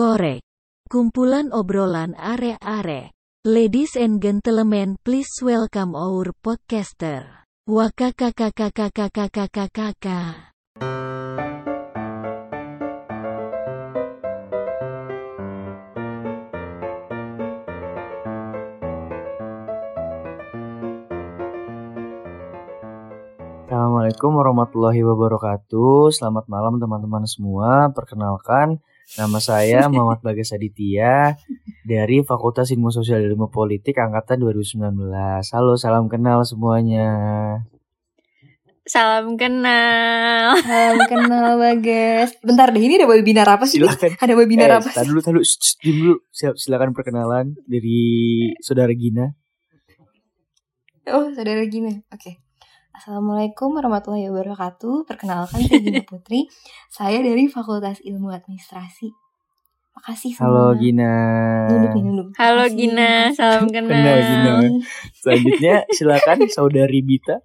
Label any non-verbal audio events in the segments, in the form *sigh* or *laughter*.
korek. Kumpulan obrolan are-are. Ladies and gentlemen, please welcome our podcaster. Wakakakakakakakakakakaka. Assalamualaikum warahmatullahi wabarakatuh. Selamat malam teman-teman semua. Perkenalkan, nama saya *laughs* Muhammad Bagas Aditya dari Fakultas Ilmu Sosial dan Ilmu Politik angkatan 2019. Halo, salam kenal semuanya. Salam kenal. Salam kenal Bagas. Bentar deh, ini ada webinar apa sih? Silakan. Ada webinar Eh, apa sih? dulu, tar dulu, Shh, shh, dulu. Siap, silakan perkenalan dari saudara Gina. Oh, saudara Gina. Oke. Assalamualaikum warahmatullahi wabarakatuh. Perkenalkan saya Gina *laughs* Putri. Saya dari Fakultas Ilmu Administrasi. Makasih semua. Halo Gina. Nih, nunduk. Halo Gina, salam Kenal, kenal. Gina. Selanjutnya silakan *laughs* saudari Bita.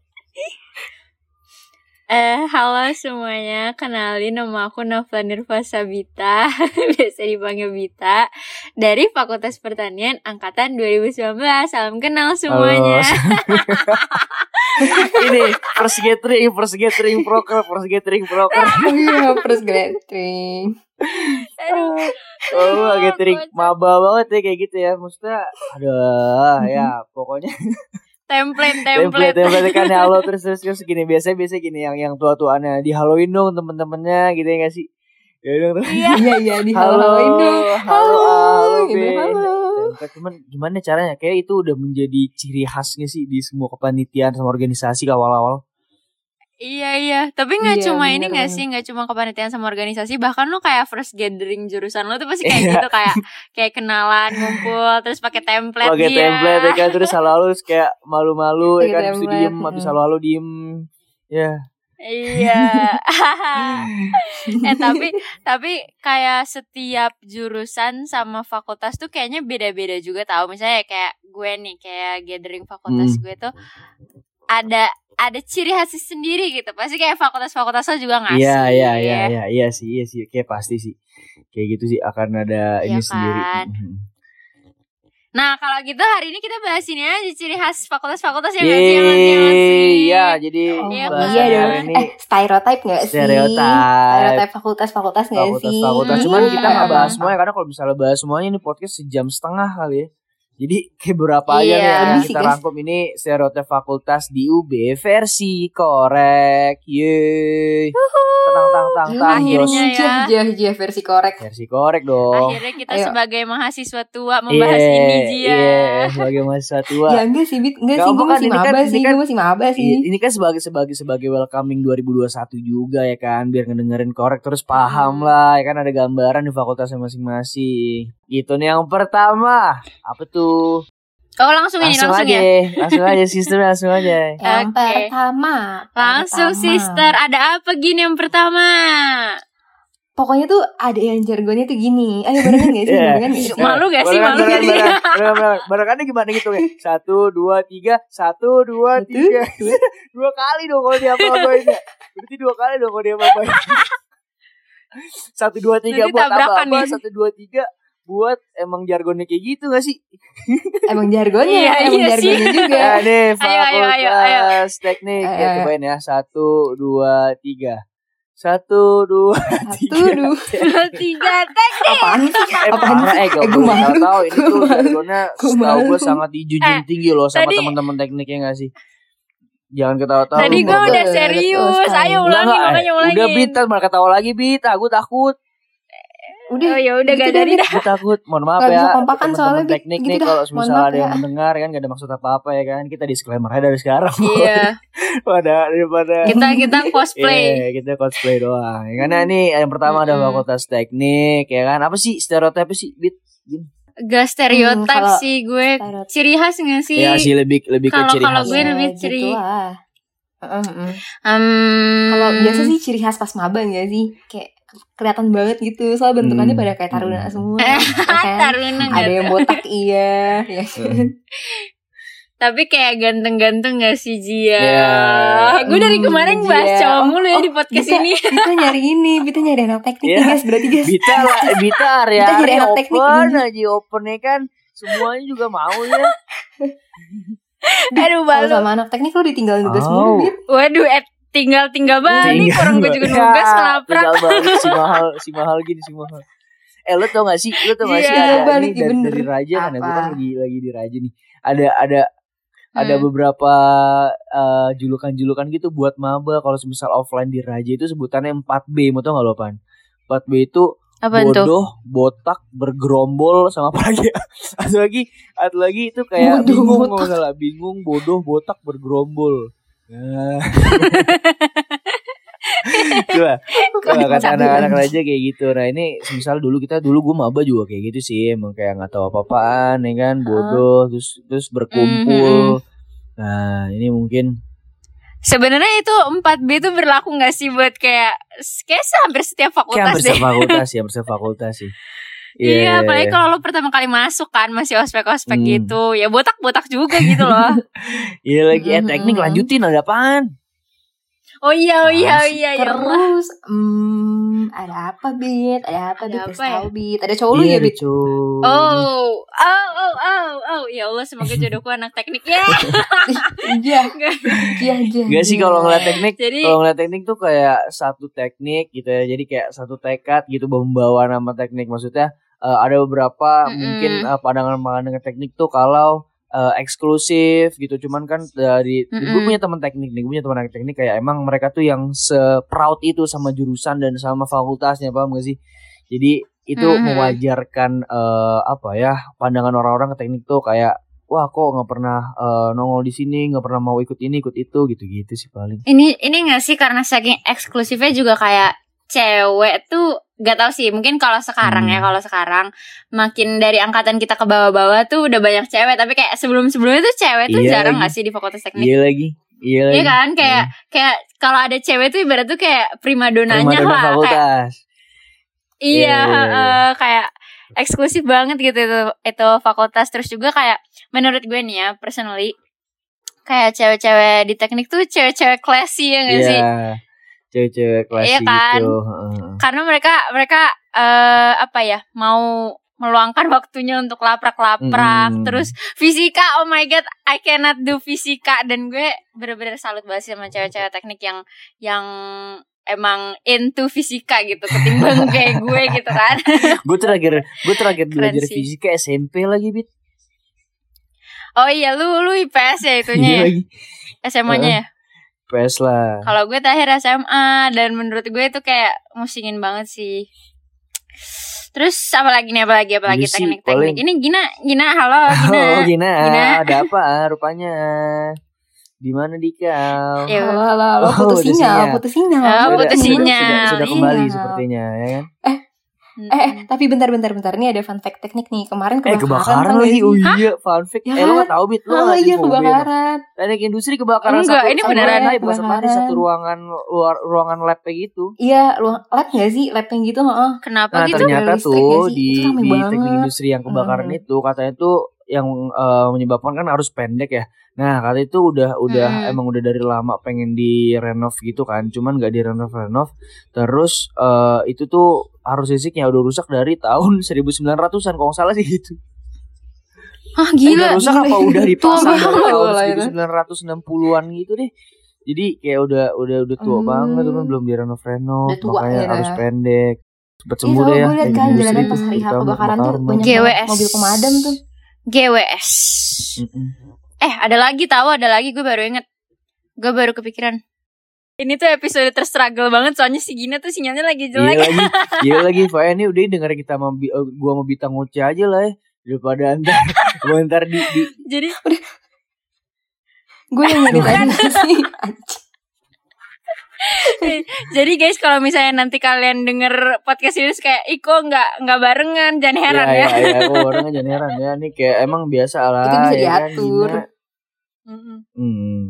Eh, halo semuanya. Kenalin nama aku Novla Nirva Sabita, *laughs* biasa dipanggil Bita, dari Fakultas Pertanian angkatan 2019. Salam kenal semuanya. *laughs* Ini first gathering, first gathering proker, first gathering proker. Oh *laughs* iya, first gathering. Aduh. Oh, gathering kocak. maba banget ya kayak gitu ya. Maksudnya aduh ya pokoknya template, template template. template kan halo terus terus terus gini biasa biasa gini yang yang tua tuanya di Halloween dong temen-temennya gitu ya gak sih? Ya dong. Iya. Iya, iya, di Halo, halo Indo. halo, Halo, halo, gitu, halo. Cuman gimana caranya? Kayak itu udah menjadi ciri khasnya sih di semua kepanitiaan sama organisasi awal-awal. Iya iya, tapi nggak Iya, cuma ini bener nggak banget. sih, nggak cuma kepanitiaan sama organisasi, bahkan lo kayak first gathering jurusan lo tuh pasti kayak Iya. gitu kayak kayak kenalan, ngumpul, terus pakai template Pakai template ya kan terus terus kayak malu-malu ya kan terus diem habis halo-halo diem. Ya. Iya. *laughs* eh tapi tapi kayak setiap jurusan sama fakultas tuh kayaknya beda-beda juga tau. Misalnya kayak gue nih kayak gathering fakultas Hmm. gue tuh ada ada ciri khas sendiri gitu. Pasti kayak fakultas-fakultas lo juga ngasih. Iya iya iya iya iya sih iya sih kayak pasti sih kayak gitu sih akan ada ini Iya sendiri. kan? Mhm. Nah kalau gitu hari ini kita bahas ini aja ciri khas fakultas-fakultas yang ngasih yang ngasih yang ngasih. Iya jadi Oh, Iya iya kan? dong. hari ini Eh, stereotype gak sih? stereotype. Fakultas-fakultas gak Fakultas sih? fakultas Hmm, cuman kita nggak Iya. bahas semuanya karena kalau misalnya bahas semuanya ini podcast sejam setengah kali ya. Jadi *laughs* kayak berapa aja Iya. nih yang kita guys. rangkum ini stereotip fakultas di UB versi korek. Yeay. Tang tang tang tang Akhirnya ya. Jah, jah, jah, versi korek. Versi korek dong. Akhirnya kita Ayo. sebagai mahasiswa tua membahas Iya, ini Jia. Iya, sebagai mahasiswa tua. Ya enggak sih, Bit. Enggak Nggak, sih, gue masih ini kan- maba ini sih. kan- Gue masih maba sih. Ini kan sebagai sebagai sebagai welcoming 2021 juga ya kan, biar ngedengerin korek terus paham Hmm. lah, ya kan ada gambaran di fakultasnya masing-masing. Gitu nih yang pertama, apa tuh? Oh langsung, ini Langsung, langsung aja, ya. langsung aja sistemnya langsung aja. *laughs* Yang pertama. Langsung pertama. sister, ada apa gini yang pertama? Pokoknya tuh ada yang jargonnya tuh gini. Ayo barengan gak sih? *laughs* Iya. Barengan gak sih? Malu gak sih? Malu gak sih? barengan, barengan, barengan. Barengannya gimana gitu ya? Satu, dua, tiga, satu, dua, tiga. *laughs* dua kali dong kalau dia apa-apain ya. Berarti dua kali dong kalau dia apa-apain. Satu, dua, tiga buat apa-apa. nih. Satu, dua, tiga buat emang jargonnya kayak gitu gak sih? Emang jargonnya, Iya, emang iya sih. jargonnya juga. Ya nih Ayo, ayo, ayo, ayo. teknik ya Ayo, ayo. cobain ya satu dua tiga satu dua Satu, dua. *laughs* Tiga teknik. Apaan sih? eh Apaan sih? eh Eh, gak gue malu. tahu ini tuh Gue jargonnya Gue setahu gue sangat dijunjung Eh, tinggi loh sama teman-teman tekniknya gak sih jangan ketawa-tawa Tadi gue udah serius. Ayo ulangin, eh, makanya ulangin. udah bit malah ketawa lagi bit aku takut Udah. Oh ya udah Gitu gak dari dah. aku takut mohon maaf Nggak ya bisa kompakan soalnya, teknik Gitu nih kalau misalnya ada yang ya. mendengar kan gak ada maksud apa-apa ya kan kita disclaimer aja dari sekarang Iya. *laughs* pada daripada Kita kita *laughs* cosplay. Iya, kita cosplay doang. Ya, Karena ini yang pertama ada Mm-mm. fakultas teknik, ya kan? Apa sih stereotip sih, Bit? Gak stereotype Hmm, sih gue. stereotype. Ciri khas gak sih? Ya sih lebih lebih ke Kalau- ciri kalau gue Ya, lebih gitu ciri- lah. Heeh, heeh. Hmm, Kalau biasa sih ciri khas pas maba gak sih? Kayak kelihatan banget gitu. Soal bentukannya Hmm. pada kayak taruna Hmm. semua. *laughs* Ya kan? Taruna Ada yang botak iya, ya Hmm. Tapi kayak ganteng-ganteng gak sih Jia? Ya. Gue dari Hmm, kemarin bahas Jia. cowok mulu ya Oh, di podcast Bita, ini. *laughs* Bita nyari ini, Bita nyari anak teknik Iya. nih guys, berarti guys. Bita lah, *laughs* Bita area Kita jadi anak teknik open ini. aja open ya kan. Semuanya juga mau ya. Aduh Kalau balu. sama anak teknik lu ditinggal nugas Oh. mulu, Bit. Waduh, eh, tinggal-tinggal banget nih. Tinggal Kurang gue juga banget. nugas Ya, ngelaprak. Tinggal banget *laughs* si mahal, si mahal gini, si mahal. Eh lo tau gak sih, lo tau gak sih Iya, ada balik, ini dari, bener. dari Raja kan, gue Apa? kan lagi lagi di Raja nih. Ada ada ada Hmm. beberapa eh, julukan-julukan gitu buat maba kalau misal offline di Raja itu sebutannya 4B, mau tau gak lo pan? 4B itu Apa bodoh, botak, bergerombol sama apa lagi? *laughs* ya? Atau lagi, atau lagi itu kayak Bodoh, bingung botak. salah, bingung, bodoh, botak, bergerombol. Coba, coba kata anak-anak aja kayak gitu. Nah ini misal dulu kita dulu gue maba juga kayak gitu sih, emang kayak nggak tahu apa-apaan, ya kan, bodoh, terus terus berkumpul. Nah ini mungkin Sebenarnya itu 4B itu berlaku gak sih buat kayak kayak hampir setiap kayak fakultas hampir deh. setiap fakultas ya, *laughs* hampir setiap fakultas sih. Iya, apalagi kalau lo pertama kali masuk kan masih ospek-ospek Hmm. gitu. Ya botak-botak juga gitu loh. *laughs* Iya lagi Mm-mm. teknik lanjutin ada apaan? Oh iya, oh iya, oh iya, ya Allah. Terus, hmm, ada apa, Bit? Ada apa, Bit? Ada Kasih apa ya? tahu, Bit. Ada cowok lu Iya, ya, Bit? Oh, oh, oh, oh, oh, ya Allah semoga jodohku anak teknik ya. *laughs* *laughs* Iya. Iya, iya. Gak sih kalau ngeliat teknik Jadi- Kalau ngeliat teknik tuh kayak satu teknik gitu ya Jadi kayak satu tekad gitu Membawa nama teknik Maksudnya eh, ada beberapa Mm-mm. mungkin eh, pandangan-pandangan teknik tuh Kalau eh, eksklusif gitu Cuman kan dari Gue Mm-mm. punya teman teknik nih Gue punya teman teknik kayak emang mereka tuh yang Se-proud itu sama jurusan Dan sama fakultasnya Paham gak sih Jadi itu Mhm. mewajarkan eh, Apa ya Pandangan orang-orang ke teknik tuh kayak Wah kok nggak pernah eh, nongol di sini nggak pernah mau ikut ini ikut itu gitu-gitu sih paling Ini ini gak sih karena saking eksklusifnya juga kayak cewek tuh gak tau sih mungkin kalau sekarang ya Hmm. kalau sekarang makin dari angkatan kita ke bawah-bawah tuh udah banyak cewek tapi kayak sebelum-sebelumnya tuh cewek tuh Iya jarang lagi. gak sih di fakultas teknik Iya lagi. Iya lagi. Iya kan kayak kayak kalau ada cewek tuh ibarat tuh kayak primadonanya Primadona lah kayak fakultas. Iya, Iya, iya, iya. eh, kayak eksklusif banget gitu itu itu fakultas terus juga kayak menurut gue nih ya personally kayak cewek-cewek di teknik tuh cewek-cewek classy ya gak Iya. sih? Cewek-cewek klasik Iya kan? gitu. Karena mereka mereka eh apa ya mau meluangkan waktunya untuk laprak-laprak Mm. terus fisika oh my god I cannot do fisika dan gue bener-bener salut banget sama cewek-cewek teknik yang yang emang into fisika gitu ketimbang *laughs* kayak gue gitu kan *laughs* Gue terakhir gue terakhir Keren belajar sih. fisika SMP lagi bit. oh iya lu lu IPS ya itunya Iya ya lagi. SMA-nya ya PS lah. Kalau gue terakhir SMA dan menurut gue itu kayak musingin banget sih. Terus apa lagi nih apa lagi apa lagi teknik-teknik. Ini Gina, Gina halo *laughs* Gina. Oh Gina, Gina. ada apa rupanya? Di mana dikau? Ya, Halo, halo, halo. Oh, Putus udah sinyal, putus sinyal. Oh, Sudah- putus sudah- sinyal. Sudah, sudah Iya. kembali sepertinya ya kan? Eh, eh, tapi bentar, bentar, bentar. Ini ada fun fact teknik nih. Kemarin Eh kebakaran, kebakaran tau gak lagi. Oh iya, fun fact. Ya eh lo kan? gak tau bit, lo Oh lagi iya, kebakaran. Teknik industri kebakaran Enggak, satu, ini satu beneran. lantai, bukan satu Kebakaran. ruangan luar ruangan lab kayak gitu. Iya, lu lab gak sih? Lab yang gitu, heeh. Kenapa Nah gitu? ternyata tuh di di teknik industri yang kebakaran Hmm. itu katanya tuh yang eh, menyebabkan kan arus pendek ya. Nah katanya itu udah udah Hmm. emang udah dari lama pengen direnov gitu kan, cuman nggak direnov renov. Terus eh, itu tuh arus listriknya udah rusak dari tahun *laughs* 1900-an kalau nggak salah sih gitu. Eh, gila. udah rusak gila. apa udah dipasang dari tahun lah itu. 1960-an gitu deh. Jadi kayak udah udah udah tua Hmm. banget cuman belum direnov renov, tua makanya ya. arus pendek. Cepet Iya, sembuh deh ya. gue liat kan jalanan pas hari kebakaran tuh banyak mobil pemadam tuh. GWS. Mm-mm. Eh ada lagi tahu ada lagi gue baru inget. Gue baru kepikiran. Ini tuh episode terstruggle banget soalnya si Gina tuh sinyalnya lagi Iya jelek. lagi, *laughs* iya lagi. Pokoknya ini udah denger kita sama Bi- eh, gua mau bintang ngoceh aja lah ya. Daripada ntar, *laughs* gua ntar di, di Jadi Gue yang *laughs* nyari tadi sih. Jadi guys kalau misalnya nanti kalian denger podcast ini kayak Iko nggak nggak barengan jangan heran ya. ya, ya, ya, gua orang jangan heran ya. Ini kayak emang biasa lah. Itu bisa ya kan, diatur. Mm-mm. Hmm.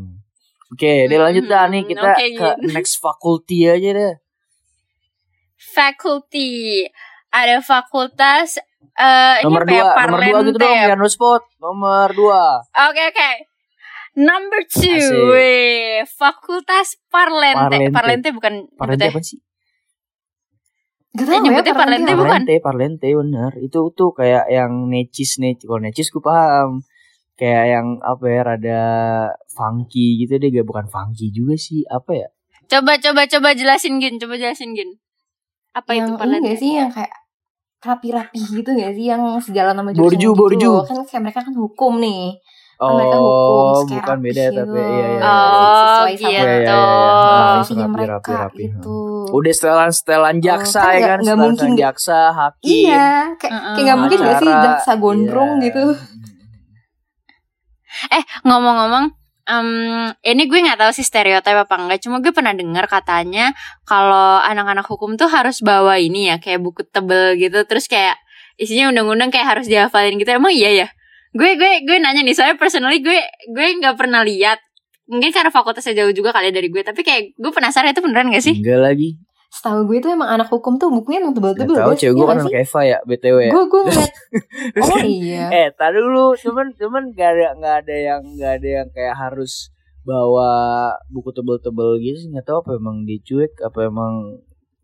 Oke, deh lanjut dah nih Hmm, kita oke, ke next faculty aja deh. Faculty ada fakultas eh ini Nomor apa ya, dua, nomor dua gitu dong, Parlentep. Piano Spot. Nomor dua. Oke oke. Number two, weh, Fakultas Parlente. Parlente. Parlente, bukan Parlente apa sih? Gak tau ya nyebutnya Parlente apa? bukan? Parlente, parlente bener. Itu tuh kayak yang necis necis. Kalau necis gue paham. Kayak yang apa ya rada funky gitu deh. Gak bukan funky juga sih. Apa ya? Coba, coba, coba jelasin Gin, coba jelasin Gin. Apa yang itu Parlente? gak sih yang kayak rapi-rapi gitu gak sih yang sejalan sama Borju, jurusan borju. gitu loh. kan kayak mereka kan hukum nih Mereka hukum, Oh, kayak bukan beda gitu. tapi iya iya. Oh, Sesuai sama gitu. Iya, iya, iya. Rapi, mereka rapi, rapi. gitu Udah setelan-setelan jaksa kan ya nggak- kan, setelan mungkin jaksa, hakim. iya kayak nggak mungkin gak sih jaksa gondrong Iya. gitu Eh, ngomong-ngomong, em, ini gue nggak tahu sih stereotip apa enggak. Cuma gue pernah dengar katanya kalau anak-anak hukum tuh harus bawa ini ya, kayak buku tebel gitu. Terus kayak isinya undang-undang kayak harus dihafalin gitu. Emang iya ya? Gue gue gue nanya nih, soalnya personally gue gue nggak pernah lihat. Mungkin karena fakultasnya jauh juga kali ya dari gue. Tapi kayak gue penasaran itu beneran gak sih? Enggak lagi. setahu gue tuh emang anak hukum tuh bukunya emang Gak tebel-tebel tahu cewek Iya gue kan nggak anak sih? Eva ya, BTW ya. gue gue *laughs* ngeliat oh *laughs* iya Eh, tadi dulu, cuman cuman gak ada nggak ada yang nggak ada yang kayak harus bawa buku tebel-tebel gitu sih nggak tahu apa emang dia cuek apa emang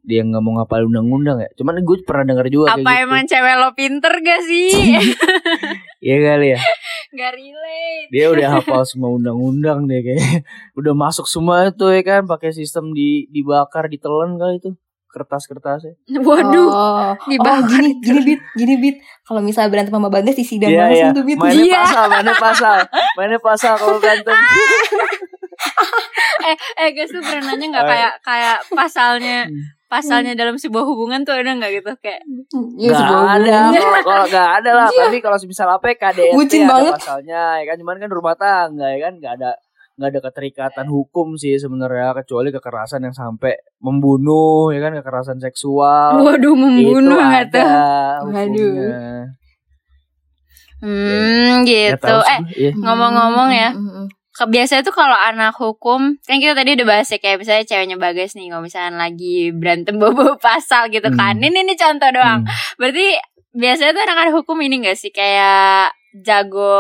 dia nggak mau ngapal undang-undang ya. Cuman gue pernah dengar juga kayak Apa gitu. emang cewek lo pinter gak sih? *laughs* Iya kali ya. Gak relate. dia udah hafal semua undang-undang deh kayaknya. *laughs* Udah masuk semua tuh ya kan pakai sistem di dibakar ditelan kali itu. Kertas-kertasnya. Waduh. Oh, dibakar oh gini gini bit. Gini bit. Kalau misalnya berantem sama bagas di sidang Iya, langsung tuh bit. Mainnya Iya. pasal mainnya pasal. Mainnya pasal kalau berantem. *laughs* Eh eh guys tuh pernah nanya nggak Oh, kayak kayak pasalnya Hmm. Pasalnya dalam sebuah hubungan tuh ada nggak gitu? Kayak ya, Gak sebuah ada. kalau nggak ada lah tapi kalau misal apa ya, KDRT Bucin ada banget. pasalnya ya kan? Cuman kan rumah tangga ya kan? Nggak ada nggak ada keterikatan hukum sih sebenarnya kecuali kekerasan yang sampai membunuh ya kan? Kekerasan seksual. Waduh membunuh itu nggak ada Waduh. hmm Nggak gitu. tahu sih, eh iya. ngomong-ngomong ya biasanya tuh kalau anak hukum kan kita tadi udah bahas ya kayak misalnya ceweknya bagas nih kalau misalnya lagi berantem *laughs* bobo pasal gitu kan. Hmm. ini nih contoh doang. Hmm. berarti biasanya tuh anak-anak hukum ini gak sih? Kayak jago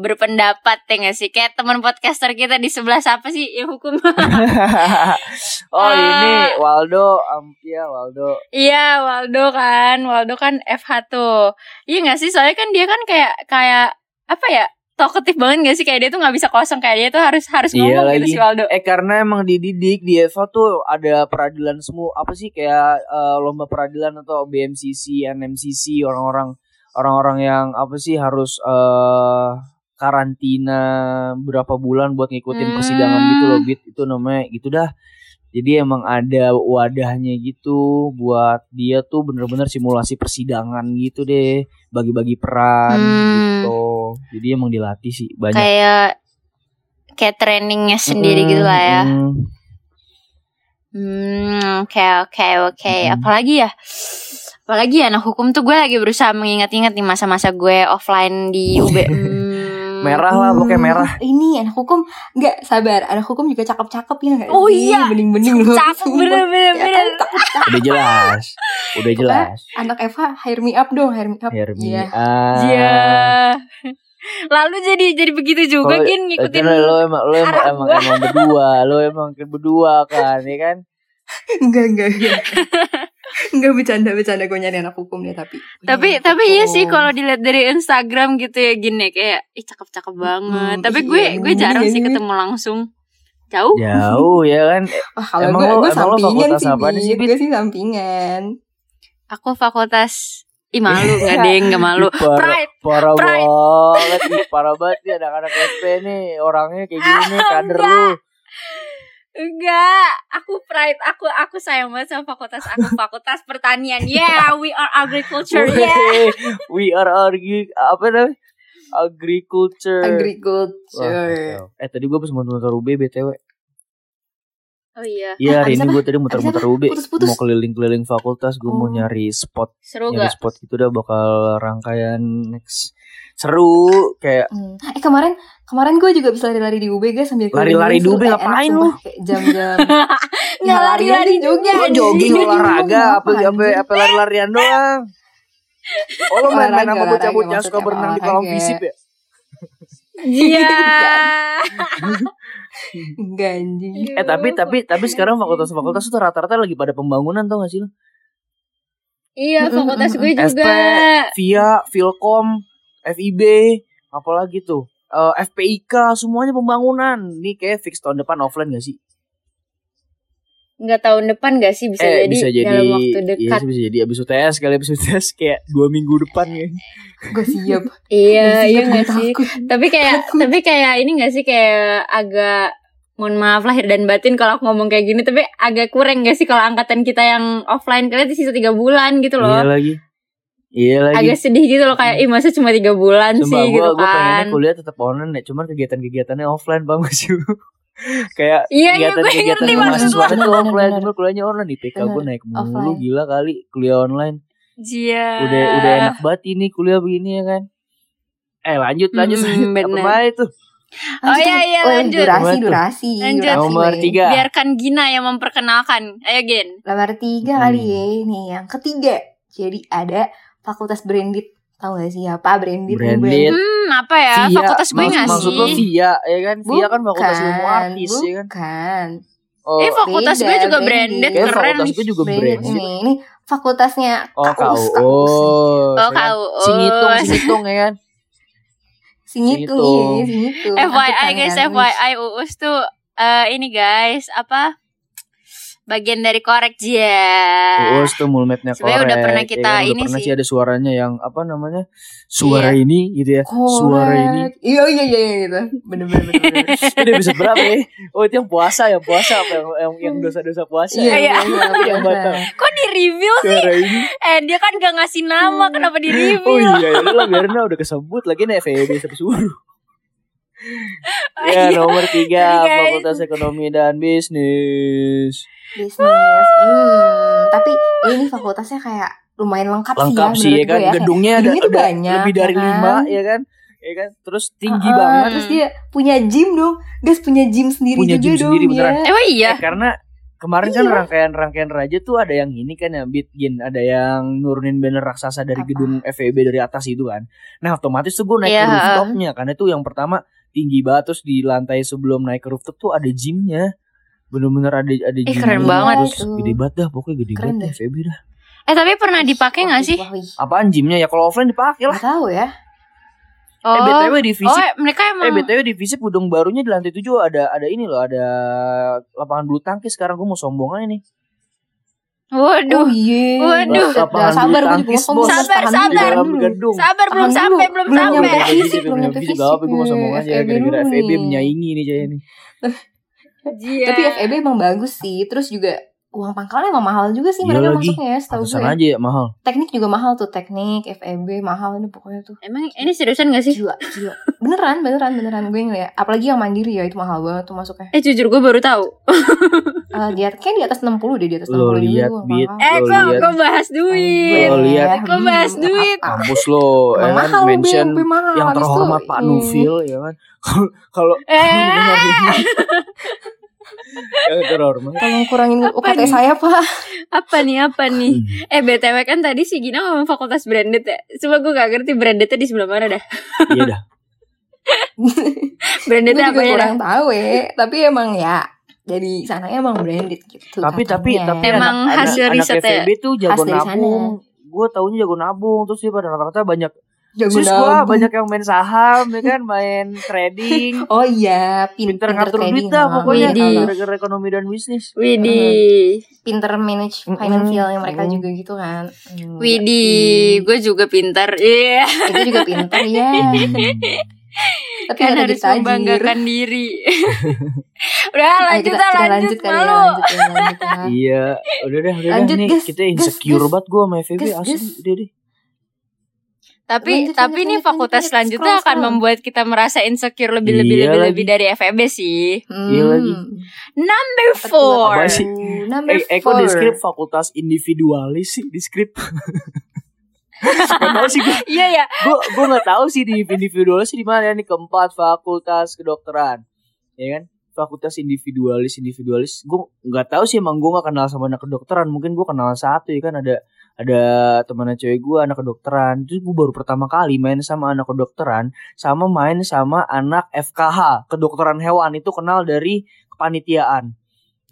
berpendapat ya gak sih? Kayak teman podcaster kita di sebelah siapa sih yang hukum? *laughs* *laughs* Oh ini Ah. Waldo Ampia Waldo. Iya Waldo kan. Waldo kan FH tuh Iya gak sih? Soalnya kan dia kan kayak Kayak Apa ya Talkative banget gak sih Kayak dia tuh gak bisa kosong Kayak dia tuh harus harus Iya ngomong gitu lagi. si Waldo Eh karena emang dididik di Eva tuh ada peradilan semua apa sih kayak eh, lomba peradilan atau BMCC, NMCC orang-orang orang-orang yang apa sih harus eh karantina berapa bulan buat ngikutin Hmm. persidangan gitu loh Bit itu namanya gitu dah. Jadi emang ada wadahnya gitu buat dia tuh bener-bener simulasi persidangan gitu deh, bagi-bagi peran Hmm. gitu. Jadi emang dilatih sih banyak. Kayak Kayak trainingnya sendiri Mm, gitu lah ya mm. Hmm Oke oke oke. Apalagi ya Apalagi ya anak hukum tuh gue lagi berusaha mengingat-ingat nih masa-masa gue offline di UB. Merah lah pokoknya Hmm, merah. Ini anak hukum nggak sabar. Anak hukum juga cakep-cakep ya nggak Oh sih? iya. bening-bening loh. Cakep sumpah. bener-bener. Ya kan, cakep-cakep. Udah jelas. Udah jelas. Anak Eva hire me up dong, hire me up. Hermi. Iya. Ah. Iya. *laughs* Lalu jadi jadi begitu juga Kalau- Gin ngikutin Karena lo emang lo emang, emang, emang berdua, lo emang berdua kan, ya kan? Enggak, enggak, enggak. *laughs* Enggak bercanda-bercanda gue nyari anak hukum deh tapi. tapi tapi iya sih kalau dilihat dari Instagram gitu ya gini kayak ih cakep-cakep banget. Hmm, tapi iya, gue gue ini, jarang sih ini. ketemu langsung. Jauh? Jauh ya kan? Wah, *laughs* kalau Emang gue, lo- gue emang lo sampingan fakultas sih, apaan sih? Gue sih sampingan. Aku fakultas Ih malu *laughs* gak deh gak malu. Ih, parah, Pride. parah Pride. banget, parah banget nih anak-anak SP nih, orangnya kayak gini nih, kader lu. Enggak, aku pride, aku aku sayang banget sama fakultas aku fakultas pertanian. Yeah, we are agriculture. Yeah. We are argue, apa namanya? Agriculture. Wah, Agriculture. kacau. eh tadi gue pas muter-muter UB BTW. Oh iya, Iya hari abis ini gue tadi muter-muter? UB. Mau keliling-keliling fakultas Gue mau Oh. nyari spot seru Nyari gak? spot gitu dah bakal rangkaian next Seru Kayak Hmm. Eh kemarin kemarin gue juga bisa lari-lari di UB guys sambil Lari-lari di UB. Eh, ngapain lu? jam-jam. *laughs* Nggak lari-lari juga. Anjing. jogging olahraga Apa apa anjing. apa lari-larian doang Oh lo main-main sama bocah-bocah suka berenang di kolam visip ya Iya. *laughs* *laughs* Enggak anjing. Eh tapi tapi tapi sekarang fakultas-fakultas tuh rata-rata lagi pada pembangunan tau gak sih lo? Iya, fakultas gue SP, juga. VIA, Filkom, FIB, apalagi tuh. Eh, FPIK semuanya pembangunan. Ini kayak fix tahun depan offline gak sih? Nggak tahun depan gak sih bisa eh jadi bisa jadi dalam waktu Iya dekat. sih bisa jadi abis UTS kali abis UTS kayak dua minggu depan ya. Gue siap. Iya, iya siap, gua sih. takut. Tapi kayak Takut. tapi kayak ini nggak sih kayak agak mohon maaf lahir dan batin kalau aku ngomong kayak gini tapi agak kurang gak sih kalau angkatan kita yang offline kalian sisa tiga bulan gitu Iya loh lagi. Iya lagi. agak sedih gitu loh kayak ih masa cuma tiga bulan Sumpah sih gitu gue pengennya kan kuliah tetap online ya, cuman kegiatan-kegiatannya offline bang *laughs* gak sih? Kayak Iya, iya, gue ngerti mahasiswa itu offline, cuma kuliahnya online IPK gue naik mulu offline. gila kali kuliah online. Iya Udah udah enak banget ini kuliah begini ya kan. Eh lanjut lanjut bener. apa itu? Oh, iya, iya, Oh, lanjut. Durasi, tuh? durasi. Lanjut. durasi, Nomor tiga. biarkan Gina yang memperkenalkan ayo Gen Nomor tiga Hmm. kali ya. Nih yang ketiga. Jadi ada fakultas branded. Tahu gak sih apa branded? nih, Branded. hmm apa ya Via, fakultas gue maksud, nggak maksud lo sih Via ya kan? Via kan fakultas ilmu Bukan, artis ya kan? Bukan. Oh, eh fakultas beda, gue juga branded. branded kayak keren fakultas gue juga Branded branded. ini. Ini fakultasnya Oh KUS. KU. oh ya kan? kau Singitung, Singitung ya kan? Singitung, Singitung. iya, Singitung. FYI guys, kan, FYI UUS tuh eh, ini guys, apa? Bagian dari korek ya. Uus tuh mulmetnya Sebenarnya udah korek, pernah ya kita kan? Udah ini pernah sih. sih ada suaranya yang apa namanya suara Iya. ini gitu ya Korek. suara ini Iya iya iya iya, gitu. Bener bener bener. bener. *laughs* itu episode berapa ya oh itu yang puasa ya puasa apa yang yang, yang dosa-dosa puasa Iya ya? Iya. iya iya. yang batang Kok di review sih? suara ini Eh dia kan gak ngasih nama, kenapa di review? oh iya ya udah biarin lah udah kesebut lagi nih FEB sampai suruh Oh, ya iya. nomor tiga. Fakultas Ekonomi dan Bisnis Bisnis. Hmm, tapi ini fakultasnya kayak lumayan lengkap, lengkap sih sih ya, ya menurut kan ya. gedungnya ada, ada banyak, lebih dari ya kan? lima ya kan ya kan terus tinggi Heeh, banget Terus dia punya gym dong. Guys punya gym sendiri Punya juga gym dong sendiri, dia. beneran. Emang iya? Eh, karena kemarin kan Iya. rangkaian-rangkaian raja tuh ada yang ini kan ya Bitgin ada yang nurunin banner raksasa dari Apa? gedung FEB dari atas itu kan nah otomatis tuh gue naik Iya. ke rooftopnya karena itu yang pertama tinggi banget. Terus di lantai sebelum naik ke rooftop tuh ada gymnya. Bener-bener ada ada Ih, gymnya. keren banget. terus gede banget dah pokoknya gede Keren banget deh. deh FEB dah. Eh tapi pernah dipakai Wah, gak sih? apaan gymnya? Ya kalau offline dipakai lah. Nggak tahu ya. Oh, eh btw di oh visip. mereka eh emang btw di visip gedung barunya di lantai tujuh. Ada ada ini loh ada lapangan bulu tangkis. Sekarang gue mau sombong aja nih Waduh Oh iya. Waduh. Sabar bulu gue juga. Sabar, sabar. Sabar belum sampai belum Belum sampai nyampe fisik, Fisip, belum nyampe fisik. gak apa gue mau sombong aja gara-gara FEB nih. menyaingi nih saya nih. Tapi FEB emang bagus sih. Terus juga uang pangkalnya emang mahal juga sih Iya mereka lagi. masuknya ya setahu Pantesan gue. aja ya mahal Teknik juga mahal tuh, teknik FEB mahal nih pokoknya tuh. Emang ini seriusan gak sih? Gila, gila. Beneran, beneran, beneran gue ngeliat. Apalagi yang mandiri ya itu mahal banget tuh masuknya. Eh jujur gue baru tahu. *laughs* Eh dia kayak di atas 60 deh, di atas 60 Lo juga lihat, uang Bit. pangkal. Eh Lo kok lihat. kok bahas duit? Lo lihat. Kok bahas Hmm, duit? apa-apa. kampus lo Emang ya kan mahal mention BMB mahal. yang Habis terhormat Pak. Nufil ya kan *laughs* kalau Eh, *laughs* terhormat Tolong kurangin Apa UKT nih? saya, Pak. apa nih apa nih? Eh BTW kan tadi si Gina ngomong fakultas branded ya. Cuma gue gak ngerti brandednya di sebelah mana dah. iya dah Gue *laughs* Brandednya apa ya dah? kurang tahu ya, tapi emang ya jadi sana emang branded gitu. tapi tapi katanya. tapi Emang anak, hasil anak, riset anak ya? FEB tuh jago nabung gue taunya jago nabung terus dia pada rata-rata banyak Jago siswa nabung. banyak yang main saham ya kan main trading *laughs* Oh iya, pin, pinter pinter, ngatur trading. duit dah ah. pokoknya gara-gara ekonomi dan bisnis Widih. *laughs* Pinter manage Mm-mm. financialnya mereka Mm. juga gitu kan. Hmm, Widih, gue juga pintar. Iya. Itu juga pinter ya. *laughs* Tapi Kan ada harus ditajir. membanggakan diri. Udah Ayo lanjut kita, lah kita lanjut, kali ya, malu. lanjut ya, lanjut ya. iya udah deh udah Lanjut, deh nih gas, kita insecure gas. banget gue sama FEB asli udah deh Tapi Lanjut, tapi lanjut, ini lanjut, fakultas lanjut, selanjutnya scroll, akan membuat kita merasa insecure lebih lebih Iya lebih lagi. lebih dari FEB sih. Iya lagi. Number four. Apa sih? Number Eh, four. di skrip fakultas individualis sih di skrip Gak tau sih gue Iya ya. gue gue nggak tahu sih di individualis di mana nih keempat fakultas kedokteran ya kan fakultas individualis individualis gue nggak tahu sih emang gue nggak kenal sama anak kedokteran mungkin gue kenal satu ya kan ada ada temannya cewek gue anak kedokteran. Terus gue baru pertama kali main sama anak kedokteran sama main sama anak FKH kedokteran hewan. Itu kenal dari kepanitiaan.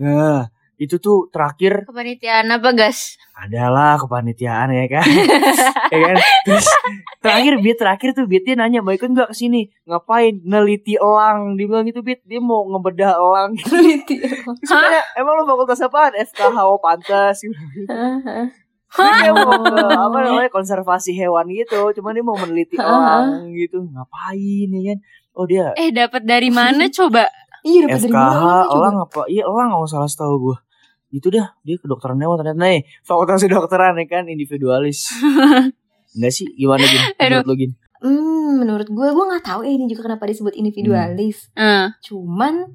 Nah itu tuh terakhir. Kepanitiaan apa gas? adalah kepanitiaan ya kan? *laughs* Ya kan? Terus terakhir Bit terakhir tuh Bit dia nanya mau ikut nggak ke sini? Ngapain? Neliti elang. Dia bilang gitu Bit. Dia mau ngebedah elang. Gue tanya, emang lo fakultas apaan? FKH oh pantas Dia mau *laughs* ke, apa namanya konservasi hewan gitu. Cuman dia mau meneliti elang gitu. Ngapain ya kan? Oh dia Eh dapat dari mana coba? Iya dapat dari mana coba? elang apa iya elang nggak salah setahu gue itu dah dia kedokteran hewan ternyata. Nih fakultas kedokteran ya kan? Individualis. *laughs* Enggak sih? Gimana gin? Menurut lo gin? Hmm, menurut gue, gue nggak tahu ya ini juga kenapa disebut individualis. Eh, Cuman,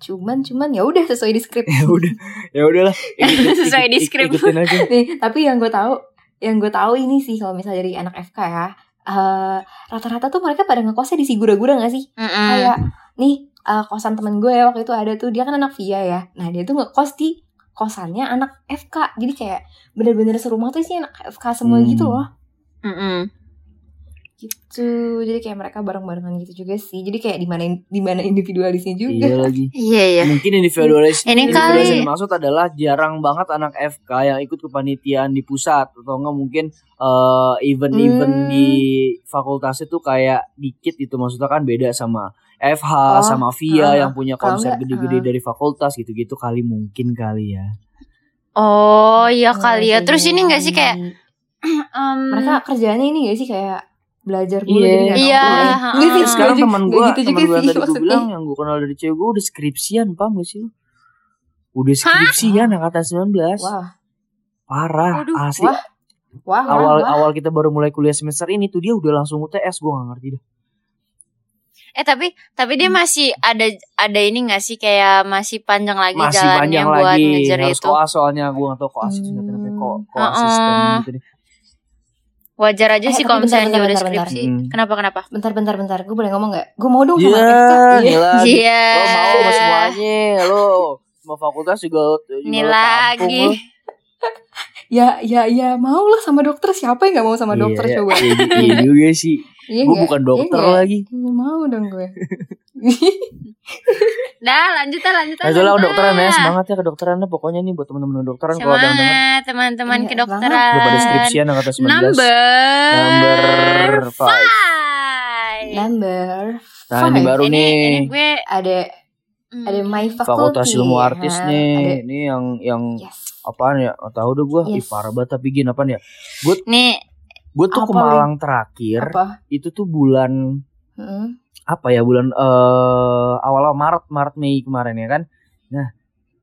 cuman, cuman ya udah sesuai di skrip. *laughs* ya udah ya udahlah *laughs* Sesuai di ikut- skrip. *laughs* Nih, tapi yang gue tahu, yang gue tahu ini sih kalau misalnya dari anak FK ya, eh, rata-rata tuh mereka pada ngekosnya di Sigura-gura gak sih? mm-mm. Kayak nih eh, kosan temen gue ya waktu itu ada tuh dia kan anak via ya. Nah dia tuh ngekos di kosannya anak FK. Jadi kayak bener-bener serumah tuh sih anak FK semua Hmm. gitu loh. Mm-mm. Gitu. Jadi kayak mereka bareng-barengan gitu juga sih. Jadi kayak di mana di mana individualisnya juga. iya lagi Iya iya. mungkin individualis Ini individualis kali- yang dimaksud adalah jarang banget anak FK yang ikut kepanitiaan di pusat atau enggak mungkin eh, event-event Hmm. di fakultas itu kayak dikit itu maksudnya kan beda sama FH Oh, sama VIA ah, yang punya konser enggak, gede-gede ah. dari fakultas gitu-gitu kali mungkin kali ya. Oh iya Oh, kali ya. Terus ini gak sih kayak *clears throat* em, mereka kerjaannya ini gak sih kayak belajar dulu Iya. jadi nggak Iya, ya? sih, Terus nggak Sekarang teman gue, gitu teman juga gue sih tadi gue bilang yang gue kenal dari cewek gue udah skripsian, paham gak sih lu? Udah skripsian angkatan 19. Wah, Parah, Waduh, asli. wah. wah, awal wah, awal kita baru mulai kuliah semester ini tuh dia udah langsung UTS, gue gak ngerti dah. Eh tapi tapi dia masih ada ada ini gak sih kayak masih panjang lagi Masih jalannya panjang buat lagi, ngejar harus itu. koas soalnya gue gak tau koas Hmm. namanya ko, ko Uh-uh. asisten gitu deh. Wajar aja Eh, sih kalau bentar, misalnya dia bentar, udah bentar, skripsi. bentar. Kenapa kenapa? Bentar, bentar, bentar. Gue boleh ngomong gak? Gue mau dong Iya, sama. Iya. lagi. Iya. Lo mau sama semuanya, lo mau fakultas juga, juga Ini tampung lagi. lo. Ya, ya, ya mau lah sama dokter. Siapa yang gak mau sama dokter Iya, coba? Iya, iya juga sih. Iya gue bukan Iya dokter nggak? lagi. Iya, mau dong gue. *laughs* Dah lanjut lah lanjut lah. Nah, kedokteran ya, semangat ya kedokterannya pokoknya nih buat teman-teman kedokteran kalau ada Semangat teman-teman Iya, kedokteran. udah pada skripsian angkatan 19. Number Number five. five. Number Nah, ini baru ini, nih. ini gue Ada hmm, ada my faculty. Fakultas ilmu ya artis nih. Ada, Ini yang yang yes. apaan ya? Tahu deh gue. Yes. parah banget tapi gini apaan ya? nih Gue tuh ke Apa? Malang terakhir Apa? itu tuh bulan Hmm. apa ya? Bulan eh awal Maret Maret Mei kemarin ya kan?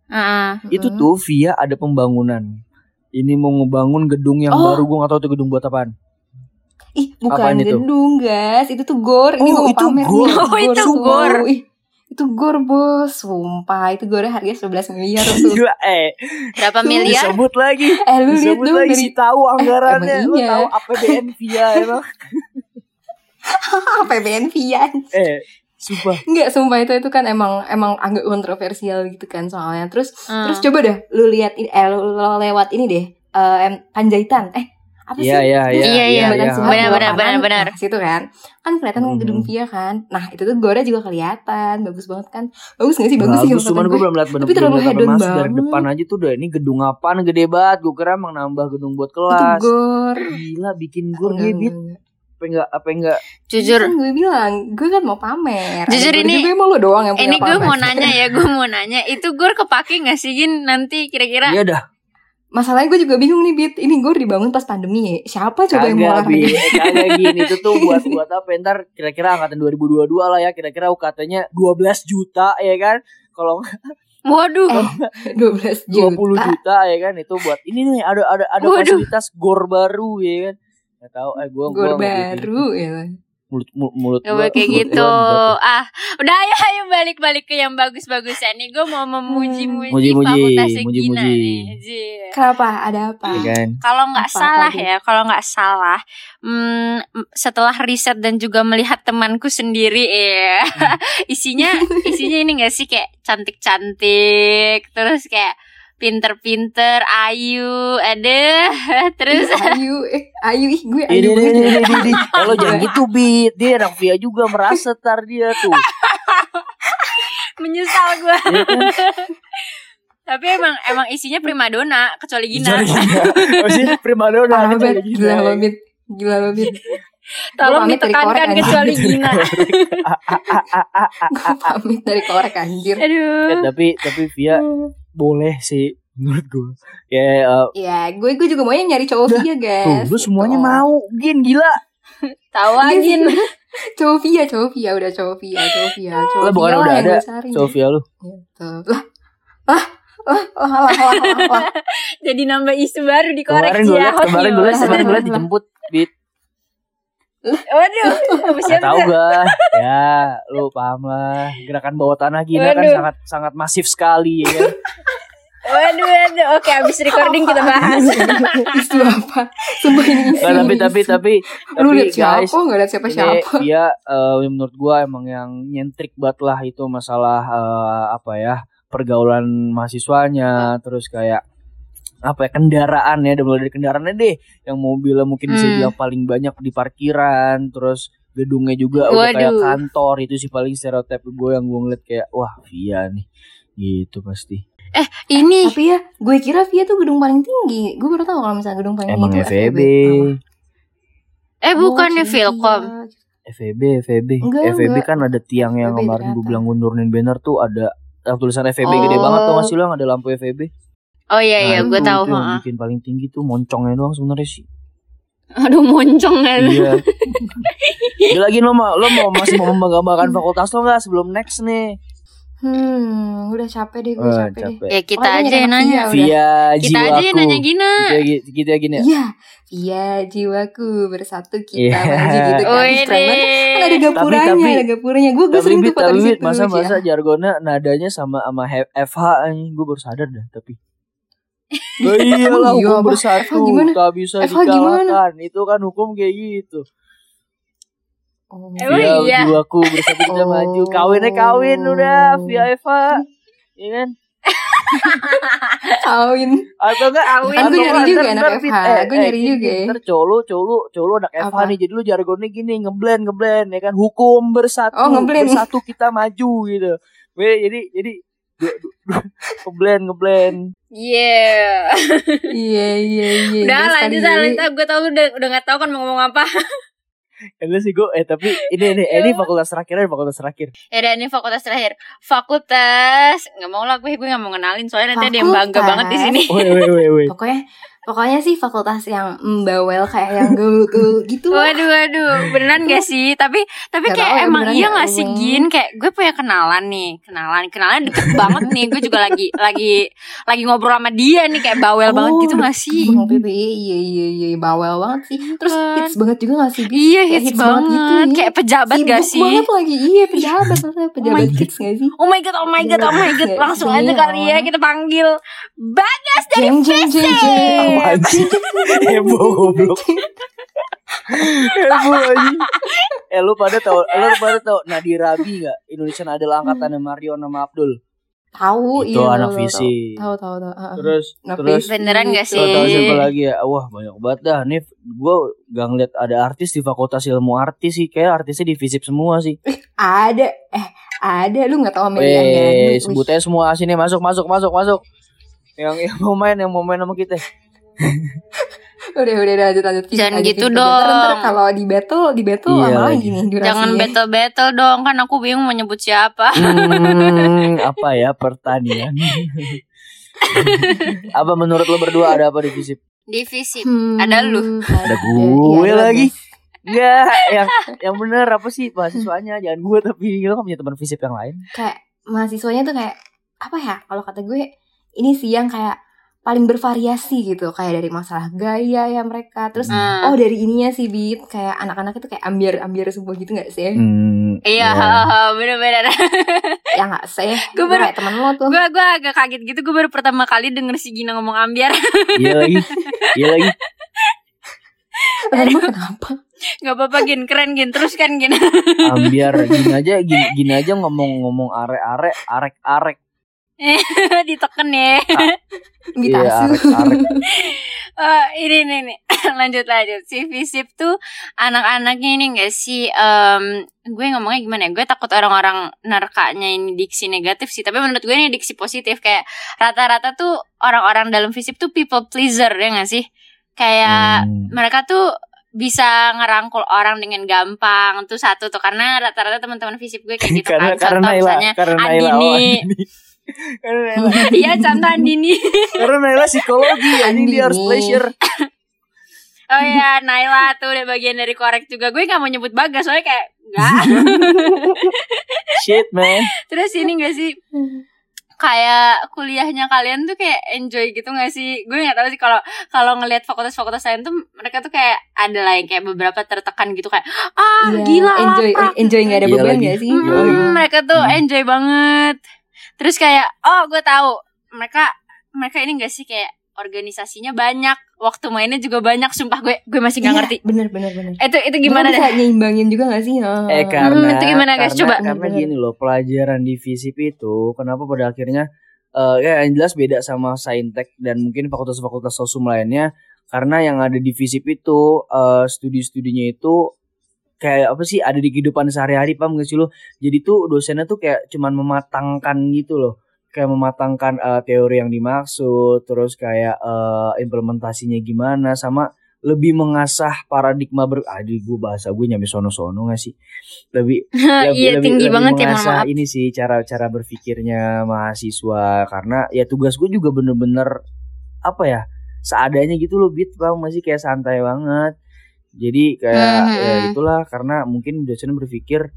uh, Itu Mm-mm. tuh via ada pembangunan. Ini mau ngebangun gedung yang Oh. baru gue gak tahu tuh gedung buat apaan. Ih, Apaan bukan itu? gedung, guys. Itu tuh gor. Ini Oh, gue itu pamer. gor. nih. *laughs* Oh, itu gor. Ih, itu gor, bos. Sumpah, itu gornya harganya 11 miliar tuh. Gila, eh berapa miliar? disebut lagi. Eh, lu lihat dong lagi dari si tahu anggarannya. emang Lu iya. tahu APBN via emang. *laughs* PBN Vian. Eh, sumpah. Enggak, sumpah itu itu kan emang emang agak kontroversial gitu kan soalnya. Terus Hmm. terus coba dah lu lihat ini eh lu, lu lewat ini deh. Eh em, Panjaitan. Eh, apa sih? Iya, iya, iya. Iya, iya. Suhat Benar, benar, benar, benar. Nah, situ kan. Kan kelihatan Mhm. gedung Via kan. Nah, itu tuh gornya juga kelihatan. Bagus banget kan. Bagus gak sih? Bagus, sih Bagus, kalau cuman gue belum lihat bener Tapi terlalu belum lihat hedon masuk dari banget. depan aja tuh udah ini gedung apaan gede banget. Gue kira emang nambah gedung buat Itu kelas. gor. Gila bikin gue Enggak, bit. enggak, enggak. Apa enggak apa enggak Jujur, Kan gue bilang, gue kan mau pamer. Jujur gor ini- juga emang lu doang yang punya ini gue mau nanya ya, gue mau nanya, itu gue kepake gak sih Gin nanti kira-kira? Iya dah. Masalahnya gue juga bingung nih, Bit. Ini gor dibangun pas pandemi ya. Siapa coba yang mau olahraga? Kagak gini *laughs* itu tuh buat buat apa ntar kira-kira angkatan 2022 lah ya kira-kira UKT-nya 12 juta ya kan. Kalau Waduh, Eh, 12 juta. 20 juta ya kan itu buat ini nih ada ada ada Waduh. fasilitas gor baru ya kan. Gak tahu eh gua Gor gua baru ya. Mulut mulut, mulut Gak boleh kayak mulut gitu. gua. Ah, udah ayo ayo balik-balik ke yang bagus-bagusan nih. Gue mau memuji-muji Muji-muji, fakultasnya Gina muji-muji. nih. Jir. Kenapa? Ada apa? Iya kan. Kalau nggak salah apa, ya, kalau nggak salah, hmm, setelah riset dan juga melihat temanku sendiri, ya, *laughs* isinya isinya ini nggak sih kayak cantik-cantik, terus kayak pinter-pinter, ayu, ada *laughs* terus Ayu, eh, Ayu, ih gue Ayu ini banget. ini ini ini. Lo *laughs* jangan gitu Bit. Dia anak Via juga merasa tar dia tuh. *laughs* menyesal gue. Iya kan? Tapi emang emang isinya primadona kecuali Gina. Kecuali Gina. Maksudnya prima donna Parah kecuali Gina. gila lo Bit Gila lo Bit Tolong ditekankan kecuali. Gina. Gue pamit dari korek anjir Aduh. tapi tapi Via boleh sih menurut gue ya eh, uh, yeah, gue gue juga mau nyari cowok dia via guys. tuh, gue semuanya oh. mau gin gila. Tahu iya gin. *laughs* cowok via cowok via udah cowok via cowok via cowok via bukan udah ada. cowok via lu. Jadi nambah isu baru di koreksi ya. kemarin gue kemarin gue dijemput di Waduh, Gak siapa tahu gue. Ya, lu paham lah. Gerakan bawah tanah Gina kan sangat sangat masif sekali ya kan. Waduh, waduh. Oke, abis recording kita bahas. *laughs* Isu apa Sumpah ini isu Nggak, tapi tapi isu. tapi Lu tapi liat siapa guys, Gak liat siapa siapa dia eh, menurut gua emang yang nyentrik banget lah itu masalah eh, apa ya pergaulan mahasiswanya terus kayak apa ya kendaraan ya udah mulai dari kendaraannya deh yang mobilnya mungkin bisa Hmm. bilang paling banyak di parkiran terus gedungnya juga udah kayak Waduh. kantor itu sih paling stereotip gue yang gue ngeliat kayak wah Via nih gitu pasti Ini Tapi ya gue kira Via tuh gedung paling tinggi Gue baru tahu kalau misalnya gedung paling emang tinggi itu FEB eh bukannya Oh, Vilkom. Cynthia. FEB FEB Enggak, FEB enggak. kan ada tiang yang FEB kemarin gue bilang gue nurunin banner tuh ada eh, tulisan FEB gede Oh. banget tuh masih lo yang ada lampu FEB Oh iya iya, Nah, gue itu- tahu. itu yang heeh. bikin paling tinggi tuh moncongnya doang sebenarnya sih Aduh moncong kan. iya *laughs* Dia lagi lo mau lo mau masih mau membanggakan fakultas lo nggak sebelum next nih Hmm Udah capek deh gue Wah, capek, deh capek. Ya kita Pokoknya aja yang nanya. Via, udah. via Kita aja yang nanya Gina. gitu ya gi- gitu ya gini ya Iya Via jiwaku bersatu kita Iya. maju gitu kan *laughs* banget. Kan ada deh. gapuranya tapi- Ada gapuranya Gue gue sering tuh bit situ masa masa Cia. jargonnya nadanya sama sama FH anjing gue baru sadar dah tapi Oh *laughs* iya lah iya, hukum apa? bersatu FH gimana? tak bisa FH gimana? dikalahkan itu kan hukum kayak gitu Oh. Emang via iya? jiwaku bersatu kita *laughs* Oh. maju kawinnya kawin udah via Eva ya kan *laughs* Kawin atau enggak Kawin. Kan gue nyari enggak, juga anak ntar FH, fit, gue nyari juga ntar lu cowok lu anak Apa? nih jadi lu jargonnya gini ngeblend ngeblend ya kan hukum bersatu Oh, ngeblend. bersatu kita maju gitu Weh, jadi jadi ngeblend ngeblend Yeah. *laughs* Iya iya iya Udah lanjut kali lah, ini- lanjut. Gue tau lu udah udah gak tau kan mau ngomong apa. *laughs* Enggak sih gue eh tapi ini ini ini fakultas terakhir ini fakultas terakhir Ya udah ini fakultas terakhir. Fakultas nggak mau lah gue gue nggak mau kenalin soalnya nanti ada yang bangga banget di sini. woi woi woi Pokoknya Pokoknya sih fakultas yang mbawel kayak yang gaul-gaul *laughs* gitu lah. Waduh waduh beneran gak sih tapi tapi Gak kayak tahu ya, emang iya gak, gak sih? Gin kayak gue punya kenalan nih kenalan kenalan deket banget nih gue juga lagi lagi lagi ngobrol sama dia nih kayak bawel banget Oh, gitu gak sih PBI iya iya iya bawel banget sih. Terus Deket. hits banget juga gak sih? Iya Kayak hits, banget, gitu ya. kayak pejabat Sibuk gak sih banget lagi Iya pejabat maksudnya Pejabat my hits gak sih? Oh my god, oh my god, oh my god, Iya, langsung iya, aja kali ya iya. kita panggil Bagas dari Jeng jeng jeng jeng Apaan sih? *laughs* Heboh goblok. Heboh aja. Eh lu pada tau, lu pada tau Nadira Abi gak? Indonesian Idol angkatannya Mario nama Abdul. Tahu Itu iya anak visi. Tahu tahu tahu. Terus Nah, terus Beneran gak sih? Tau tahu siapa lagi ya? Wah banyak banget dah. Nih gue gak ngeliat ada artis di Fakultas Ilmu Artis sih. Kayak artisnya di FISIP semua sih. Ada eh ada lu nggak tahu Amelia Eh sebutnya semua sini masuk masuk masuk masuk. Yang yang mau main yang mau main sama kita. *laughs* Udah udah lanjut lanjut Jangan lanjut, gitu dong. Ntar, ntar kalau di battle di battle Iya lama lagi. nih durasinya. Jangan battle-battle dong, kan aku bingung mau nyebut siapa Hmm, *laughs* apa ya pertanian? *laughs* apa menurut lo berdua ada apa di FISIP? Divisi Hmm, Ada lu. Ada iya, gue ada, lagi. Enggak, yang yang bener apa sih mahasiswanya? Jangan gue tapi lo kan punya teman FISIP yang lain. Kayak mahasiswanya tuh kayak apa ya? Kalau kata gue ini sih yang kayak paling bervariasi gitu kayak dari masalah gaya ya mereka terus Hmm. oh dari ininya sih bit kayak anak-anak itu kayak ambiar-ambiar semua gitu nggak sih Hmm, Iya, ya. *laughs* bener-bener ya nggak sih Gue gue baru- kayak temen lo tuh Gue gue agak kaget gitu, gue baru pertama kali denger si Gina ngomong ambiar *laughs* Iya lagi, iya lagi. *laughs* Emang kenapa Gak apa-apa Gin, keren Gin, terus kan Gin Ambiar gini aja, gini, gini aja ngomong-ngomong arek-arek, arek-arek. *laughs* Diteken ya. Di Iya. *laughs* Eh, ini nih nih *laughs* lanjut lanjut. Si Visip tuh anak-anaknya ini gak sih? Em, gue ngomongnya gimana ya? Gue takut orang-orang nerkanya ini diksi negatif sih. Tapi menurut gue ini diksi positif. Kayak rata-rata tuh orang-orang dalam Visip tuh people pleaser ya gak sih? Kayak Hmm. mereka tuh bisa ngerangkul orang dengan gampang tuh satu tuh karena rata-rata teman-teman Visip gue kayak gitu karena kan karena contoh Naila misalnya karena Naila oh, Andini Andini. *laughs* *laughs* Iya contoh Andini karena Naila psikologi *laughs* ini dia harus Andini. pleasure Oh iya, Naila tuh udah bagian dari korek juga. Gue gak mau nyebut Bagas, soalnya kayak Enggak. shit man Terus ini gak sih kayak kuliahnya kalian tuh kayak enjoy gitu gak sih? Gue gak tahu sih kalau kalau ngelihat fakultas-fakultas lain tuh mereka tuh kayak ada lah yang kayak beberapa tertekan gitu kayak ah Iya, gila enjoy laprak." enjoy nggak ada Iya beban nggak sih? Mm, Iya. mereka tuh Hmm. enjoy banget. Terus kayak oh gue tahu mereka mereka ini gak sih kayak organisasinya banyak, waktu mainnya juga banyak. Sumpah gue gue masih gak Iya, ngerti. Bener bener bener. Itu itu gimana deh? bisa nyeimbangin juga gak sih? Oh. Eh karena itu gimana, guys? karena- Coba. karena gini loh pelajaran di FISIP itu kenapa pada akhirnya eh ya yang jelas beda sama saintek dan mungkin fakultas-fakultas sosum lainnya karena yang ada di FISIP itu eh studi-studinya itu kayak apa sih ada di kehidupan sehari-hari paham gak sih lo jadi tuh dosennya tuh kayak cuman mematangkan gitu loh kayak mematangkan eh, teori yang dimaksud terus kayak eh, implementasinya gimana sama lebih mengasah paradigma ber aduh gue bahasa gue nyampe sono-sono gak sih lebih ya, *laughs* iya tinggi banget ya mengasah maaf. ini sih cara-cara berpikirnya mahasiswa karena ya tugas gue juga bener-bener apa ya seadanya gitu loh bit bang masih kayak santai banget jadi kayak Hmm, ya hmm. itulah karena mungkin dosen berpikir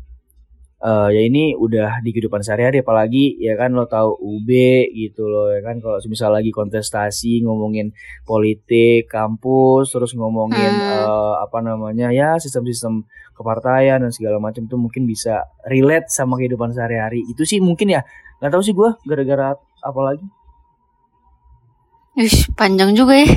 eh ya ini udah di kehidupan sehari-hari apalagi ya kan lo tahu UB gitu loh ya kan kalau misal lagi kontestasi ngomongin politik kampus terus ngomongin Hmm. eh, apa namanya ya sistem-sistem kepartaian dan segala macam tuh mungkin bisa relate sama kehidupan sehari-hari itu sih mungkin ya nggak tahu sih gue gara-gara apa lagi Ish, panjang juga ya.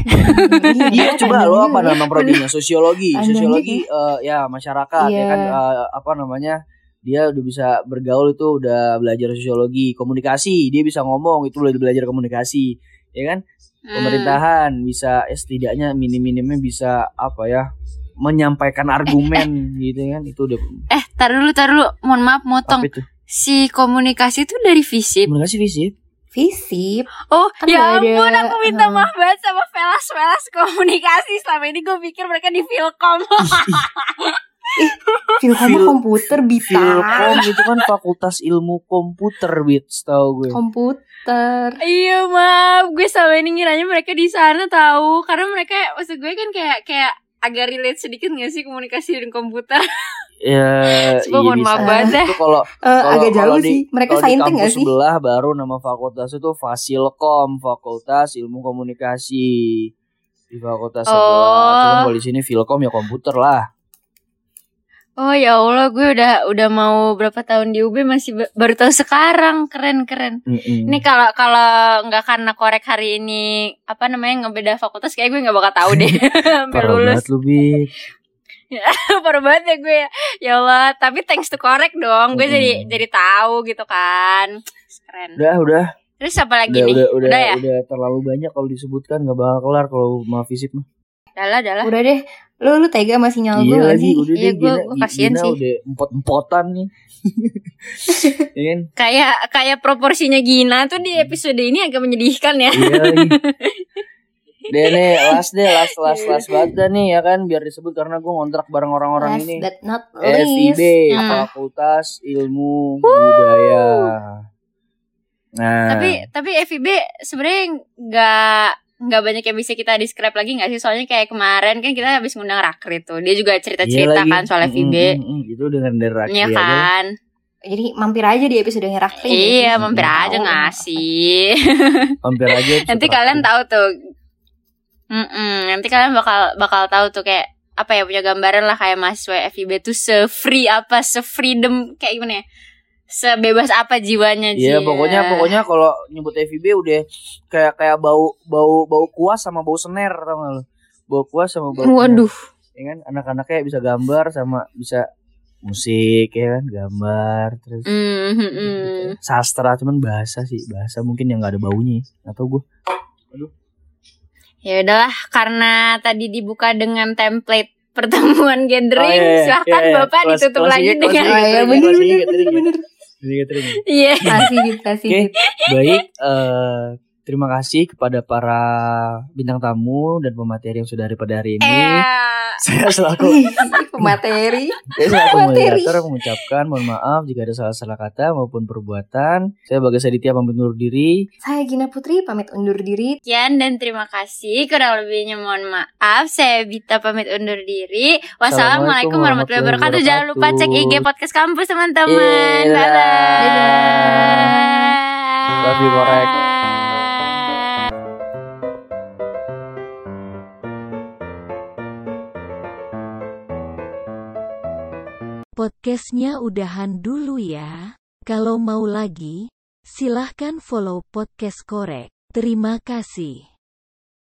*laughs* Iya coba lo apa ya. nama prodinya sosiologi Panjang sosiologi eh, ya masyarakat ya Iya. kan eh, apa namanya dia udah bisa bergaul itu udah belajar sosiologi komunikasi dia bisa ngomong itu udah belajar komunikasi ya kan Hmm. pemerintahan bisa ya setidaknya minim-minimnya bisa apa ya menyampaikan argumen *laughs* gitu kan itu udah Eh, tar dulu, tar dulu. Mohon maaf, motong. Si komunikasi itu dari visip. komunikasi fisik Visip. Oh, Kan ya ada, ampun, aku minta uh, maaf banget sama velas-velas komunikasi. Selama ini gue pikir mereka di *laughs* Filkom. Filkom Fil- komputer bisa. Filkom itu kan fakultas ilmu komputer bit setahu gue Komputer. iya, maaf. Gue selama ini ngiranya mereka di sana tahu. Karena mereka, maksud gue kan kayak kayak agak relate sedikit gak sih komunikasi dan komputer? ya Coba mohon bisa. maaf banget itu kalau Kalau- agak jauh di- sih. Mereka saintek gak sih? sebelah baru nama fakultas itu Fasilkom, Fakultas Ilmu Komunikasi. Di fakultas Oh. sebelah. Cuma kalau di sini Filkom ya komputer lah. Oh ya Allah, gue udah udah mau berapa tahun di UB masih ba- baru tahu sekarang. Keren keren. Mm-mm. Ini kalau kalau nggak karena korek hari ini apa namanya ngebeda fakultas kayak gue nggak bakal tahu deh *laughs* sampai Parah lulus. banget lu, Bi. *laughs* Parah banget ya gue ya. Ya Allah, tapi thanks to korek dong. Gue Mm-mm. jadi jadi tahu gitu kan. Keren. Udah, udah. Terus apa lagi Udah, nih? udah, udah, ya? udah terlalu banyak kalau disebutkan nggak bakal kelar kalau mau fisip mah. Udah lah, udah deh. Lu lu tega masih nyal gue Iya gak lagi, sih? udah Iya, deh gua- Gina, gua kasihan sih. udah empot-empotan nih. *laughs* Iya kan? Kayak kayak proporsinya Gina tuh di episode ini agak menyedihkan ya. Iya lagi. *laughs* Deh nih, last deh, last, last, last banget dah nih ya kan Biar disebut karena gue ngontrak bareng orang-orang Last ini but not FIB, least. Hmm. Fakultas Ilmu Budaya. Nah, tapi tapi FIB sebenarnya nggak nggak banyak yang bisa kita describe lagi nggak sih? Soalnya kayak kemarin kan kita habis ngundang Rakrit tuh. Dia juga cerita cerita iya kan soal Mm, FIB mm, mm, mm. itu dengan dari Raki Iya aja. kan? Jadi mampir aja di episode ngerakting. iya mampir aja ngasih. Hampir aja. nanti kalian tahu tuh. Mm-mm, nanti kalian bakal bakal tahu tuh kayak apa ya punya gambaran lah kayak mahasiswa FIB tuh se-free apa se-freedom kayak gimana ya sebebas apa jiwanya Iya, Ji. pokoknya pokoknya kalau nyebut FIB udah kayak kayak bau bau bau kuas sama bau sener tau gak lu? Bau kuas sama bau sener. waduh Ya kan anak-anaknya bisa gambar sama bisa musik ya kan, gambar, terus Hmm, hmm, sastra cuman bahasa sih, bahasa mungkin yang nggak ada baunya. Atau gue Ya udahlah, karena tadi dibuka dengan template pertemuan gathering, Oh, iya, iya, silahkan iya, iya. Bapak Kelas- ditutup lagi dengan Oh iya bener bener bener bener. Jadi Iya. Kasih Dit, kasih baik. eh terima kasih kepada para bintang tamu dan pemateri yang sudah hari pada hari ini. Eh, *laughs* *laughs* Saya selaku Pemateri. saya selaku moderator mengucapkan mohon maaf jika ada salah-salah kata maupun perbuatan. Saya Bagas Aditya pamit undur diri. Saya Gina Putri pamit undur diri. Sekian dan terima kasih. Kurang lebihnya mohon maaf. Saya Bita pamit undur diri. Wassalamualaikum warahmatullahi wabarakatuh. Jangan lupa cek IG podcast kampus teman-teman. Iya. Bye bye. Love you, korek. Podcastnya udahan dulu ya. Kalau mau lagi, silahkan follow podcast korek. Terima kasih.